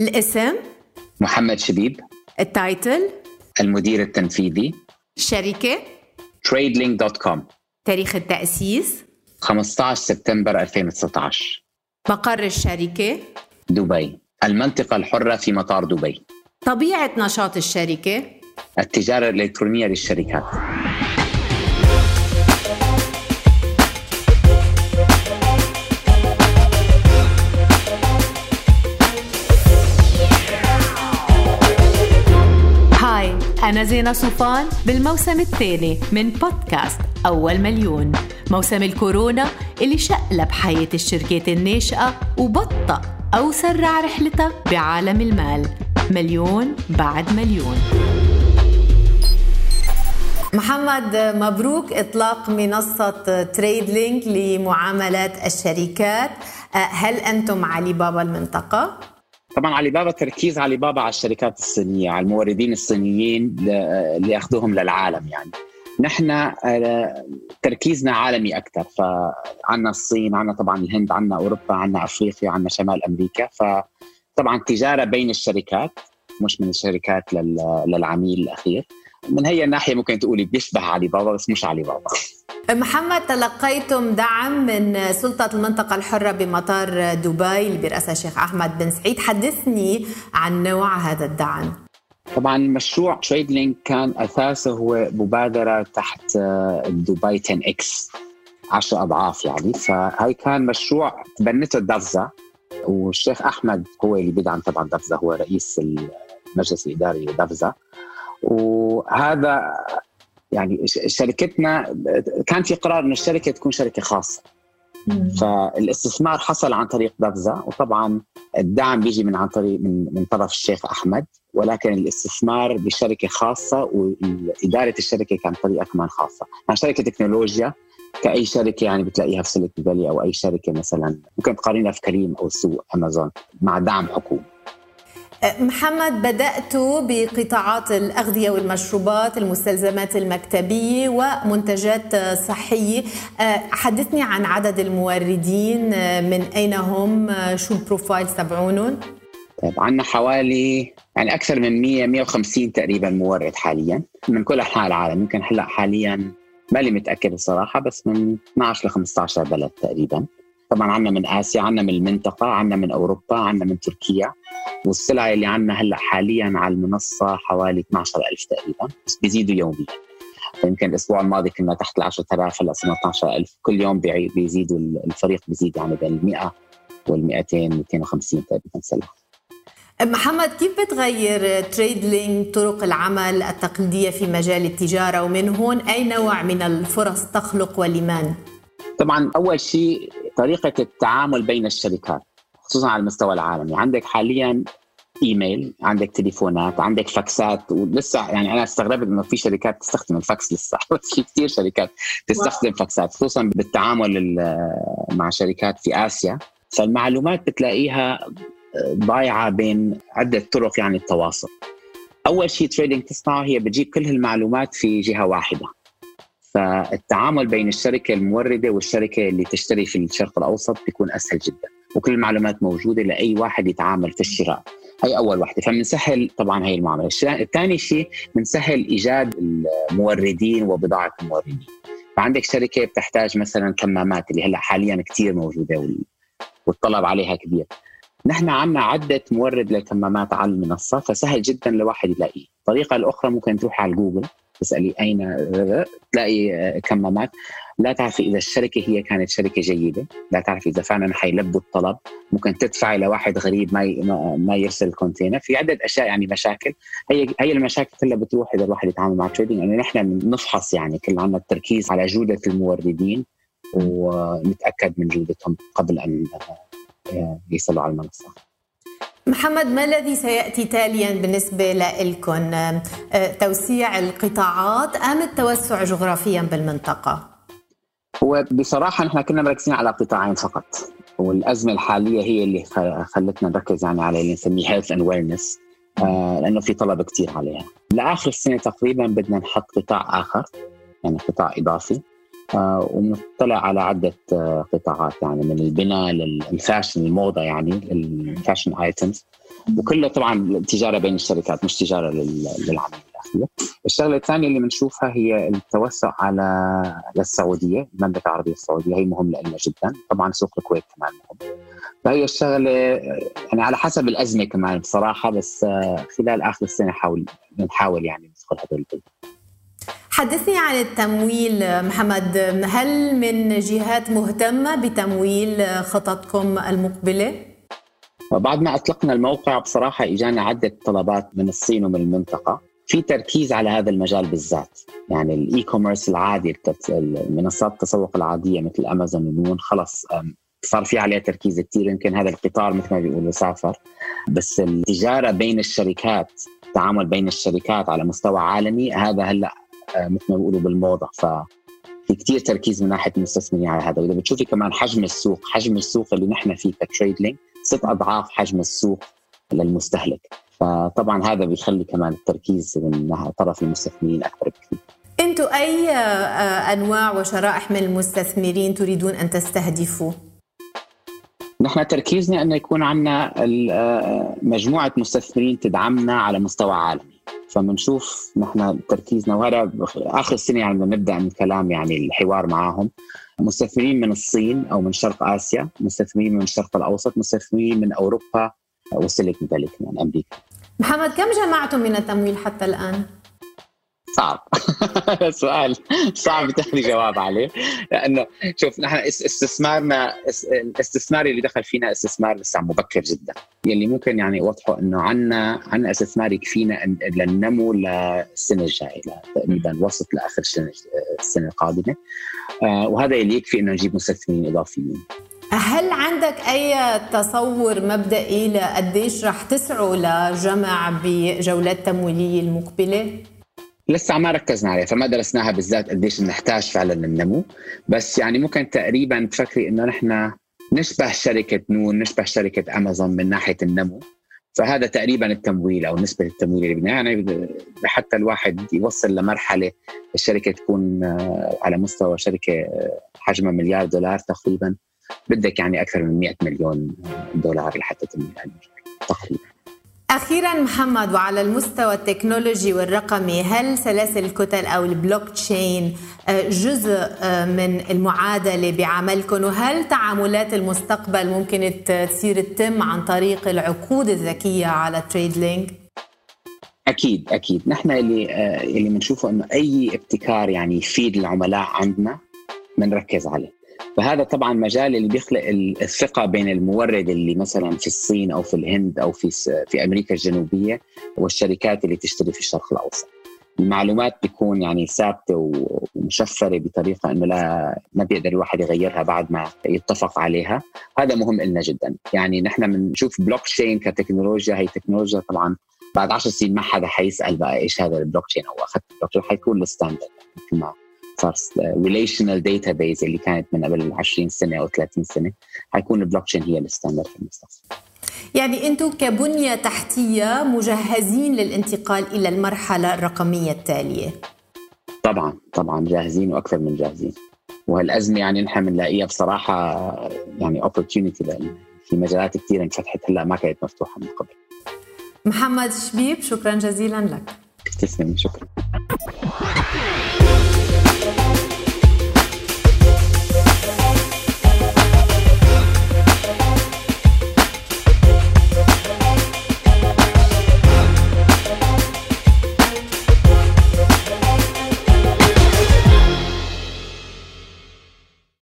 الاسم محمد شبيب. التايتل المدير التنفيذي. الشركة tradelink.com تاريخ التأسيس. 15 سبتمبر 2019 مقر الشركة. دبي. المنطقة الحرة في مطار دبي. طبيعة نشاط الشركة. التجارة الإلكترونية للشركات. أنا زينة صوفان بالموسم الثاني من بودكاست أول مليون. موسم الكورونا اللي شقلب حياة الشركات الناشئة وبطأ أو سرع رحلتها بعالم المال. مليون بعد مليون. محمد مبروك إطلاق منصة تريد لينك لمعاملات الشركات. هل أنتم علي بابا المنطقة؟ طبعا علي بابا تركيز علي بابا على الشركات الصينية على الموردين الصينيين لياخذوهم للعالم يعني. نحن آه، تركيزنا عالمي أكثر فعنا الصين عنا طبعا الهند عنا أوروبا عنا أفريقيا عنا شمال أمريكا. فطبعا التجاره بين الشركات مش من الشركات للعميل الأخير. من هي الناحية ممكن تقولي بيشبه علي بابا بس مش علي بابا محمد تلقيتم دعم من سلطة المنطقة الحرة بمطار دبي برأسها الشيخ أحمد بن سعيد. حدثني عن نوع هذا الدعم. طبعا مشروع Trade Link كان أساسه هو مبادرة تحت دبي 10 X 10 أضعاف يعني. فهي كان مشروع تبنته دفزة والشيخ أحمد هو اللي بيدعم طبعا دفزة هو رئيس المجلس الإداري لدفزة وهذا يعني شركتنا كان في قرار إنه الشركة تكون شركة خاصة. فالاستثمار حصل عن طريق دفزة وطبعا الدعم بيجي من عن طريق من من طرف الشيخ أحمد ولكن الاستثمار بشركة خاصة وإدارة الشركة كان طريقة كمان خاصة، يعني شركة تكنولوجيا كأي شركة يعني بتلاقيها في سيليكون فالي أو أي شركة مثلا ممكن تقارنها في كريم أو سوق أمازون مع دعم حكومي. محمد بدأت بقطاعات الأغذية والمشروبات المستلزمات المكتبية ومنتجات صحية. حدثني عن عدد الموردين من أين هم؟ شو البروفايل تبعونهم؟ طيب عندنا حوالي يعني أكثر من 100 150 تقريبا مورد حاليا من كل أنحاء العالم. يمكن هلأ حاليا مالي متأكد الصراحة بس من 12 ل 15 بلد تقريبا. طبعا عندنا من آسيا عندنا من المنطقة عندنا من أوروبا عندنا من تركيا. والسلع اللي عندنا هلأ حاليا على المنصة حوالي 12000 تقريبا بس بيزيدوا يوميا. يمكن الأسبوع الماضي كنا تحت ال 10000 هلأ صرنا 12000 كل يوم بيزيدوا الفريق بيزيد يعني بين ال 100 وال 200 250 تقريبا سلعة. محمد كيف بتغير Trade Link طرق العمل التقليدية في مجال التجارة؟ ومن هون أي نوع من الفرص تخلق ولمن؟ طبعا أول شيء طريقة التعامل بين الشركات. خصوصا على المستوى العالمي عندك حاليا إيميل عندك تليفونات عندك فاكسات ولسه يعني أنا استغربت إنه في شركات تستخدم الفاكس لسه. بس في كثير شركات تستخدم فاكسات خصوصا بالتعامل مع شركات في آسيا. فالمعلومات بتلاقيها ضايعة بين عدة طرق يعني التواصل. أول شيء تريدنج تصنعه هي بتجيب كل هالمعلومات في جهة واحدة. فالتعامل بين الشركة الموردة والشركة اللي تشتري في الشرق الأوسط بيكون أسهل جدا. وكل المعلومات موجودة لأي واحد يتعامل في الشراء. هي أول وحده فبنسهل طبعا هي المعاملة. الثاني شيء بنسهل إيجاد الموردين وبضاعة الموردين. فعندك شركة بتحتاج مثلا كمامات اللي هلأ حاليا كثير موجودة والطلب عليها كبير. نحن عندنا عدة مورد للكمامات على المنصة فسهل جدا لواحد يلاقيه. الطريقة الأخرى ممكن تروح على جوجل تسألي أين تلاقي كمامات. لا تعرفي إذا الشركة هي كانت شركة جيدة، لا تعرفي إذا فعلا حيلبوا الطلب، ممكن تدفعي لواحد غريب ما ما يرسل ال container، في عدة أشياء يعني مشاكل، هي هي المشاكل كلها بتروح إذا الواحد يتعامل مع Trade Link، يعني نحن نفحص يعني كل عنا التركيز على جودة الموردين ونتأكد من جودتهم قبل أن يصلوا على المنصة. محمد ما الذي سيأتي تاليا بالنسبة لكم آه، توسيع القطاعات أم التوسع جغرافيا بالمنطقة؟ هو بصراحه نحن كنا مركزين على قطاعين فقط والأزمة الحالية هي اللي خلتنا نركز يعني على اللي نسميه health and wellness لأنه في طلب كثير عليها. لآخر السنة تقريبا بدنا نحط قطاع آخر يعني قطاع إضافي آه ونطلع على عدة آه قطاعات يعني من البناء لل fashion الموضة يعني ال fashion items وكله طبعا تجارة بين الشركات مش تجارة للعميل الاخير. الشغلة الثانية اللي بنشوفها هي التوسع على للسعوديه، المملكة العربية السعودية هي مهمه لنا جدا، طبعا سوق الكويت كمان مهم. فهي الشغلة يعني على حسب الأزمة كمان بصراحة بس خلال آخر السنة حاول بنحاول يعني ندخل هذول البلد. حدثني عن التمويل محمد هل من جهات مهتمة بتمويل خططكم المقبلة؟ بعد ما أطلقنا الموقع بصراحة إجانا عدة طلبات من الصين ومن المنطقة في تركيز على هذا المجال بالذات. يعني ال e-commerce العادي المنصات التسوق العادية مثل امازون ونون خلص صار في عليها تركيز كثير يمكن هذا القطار مثل ما بيقولوا سافر. بس التجارة بين الشركات التعامل بين الشركات على مستوى عالمي هذا هلأ آه، مثل ما بيقولوا بالموضة. ف في كثير تركيز من ناحية المستثمرين على هذا. وإذا بتشوفي كمان حجم السوق حجم السوق اللي نحن فيه كتريد لينك ست أضعاف حجم السوق للمستهلك. فطبعا هذا بيخلي كمان التركيز من طرف المستثمرين أكبر بكثير أنتم أي آه، أنواع وشرائح من المستثمرين تريدون أن تستهدفوا؟ نحن تركيزنا انه يكون عندنا آه، مجموعة مستثمرين تدعمنا على مستوى عالمي فبنشوف نحن تركيزنا وهذا آخر السنة يعني نبدا من كلام يعني الحوار معهم مستثمرين من الصين أو من شرق آسيا، مستثمرين من الشرق الأوسط، مستثمرين من أوروبا وسيليكون فالي كمان أمريكا. محمد كم جمعتم من التمويل حتى الآن؟ صعب. سؤال صعب تاخذي جواب عليه. لأنه شوف نحن استثمارنا الاستثمار اللي دخل فينا استثمار لسه مبكر جدا. يلي ممكن يعني اوضحه إنه عندنا عندنا استثمار يكفينا للنمو للسنة الجاية تقريبا وسط لآخر السنة السنة القادمة. آه، وهذا اللي يكفي إنه نجيب مستثمرين إضافيين. هل عندك أي تصور مبدئي لقديش رح تسعوا لجمع بجولات تمويلية المقبلة؟ لسه ما ركزنا عليها فما درسناها بالذات قديش نحتاج فعلا النمو بس يعني ممكن تقريبا تفكري إنه نحن نشبه شركة نون نشبه شركة أمازون من ناحية النمو. فهذا تقريبا التمويل أو نسبة التمويل اللي بدنا يعني حتى الواحد يوصل لمرحلة الشركة تكون آه، على مستوى شركة آه، حجمها مليار دولار تقريبا. بدك يعني أكثر من 100 مليون دولار لحتى تمويل تقريبا. أخيرا محمد وعلى المستوى التكنولوجي والرقمي هل سلاسل الكتل أو البلوك تشين آه، جزء آه، من المعادلة بعملكم؟ وهل تعاملات المستقبل ممكن تصير تتم عن طريق العقود الذكية على Trade Link؟ أكيد أكيد. نحن اللي آه، اللي بنشوفه إنه أي ابتكار يعني يفيد العملاء عندنا بنركز عليه. فهذا طبعا مجال اللي بيخلق الثقة بين المورد اللي مثلا في الصين أو في الهند أو في في أمريكا الجنوبية والشركات اللي تشتري في الشرق الأوسط. المعلومات بيكون يعني ثابتة ومشفرة بطريقة إنه لا ما بيقدر الواحد يغيرها بعد ما يتفق عليها، هذا مهم لنا جدا، يعني نحن بنشوف بلوك تشين كتكنولوجيا. هي تكنولوجيا طبعا بعد 10 سنين ما حدا حيسأل بقى إيش هذا البلوك تشين أو أخذت البلوك تشين حيكون ال standard مثل ما صار relational database اللي كانت من قبل 20 سنة أو 30 سنة حيكون البلوك تشين هي ال standard في المستقبل. يعني أنتم كبنية تحتية مجهزين للانتقال إلى المرحلة الرقمية التالية. طبعا طبعا جاهزين وأكثر من جاهزين. وهالأزمة يعني نحن بنلاقيها بصراحة يعني opportunity في مجالات كثيره انفتحت هلأ ما كانت مفتوحة من قبل. محمد شبيب شكرا جزيلا لك. تسلم شكرا.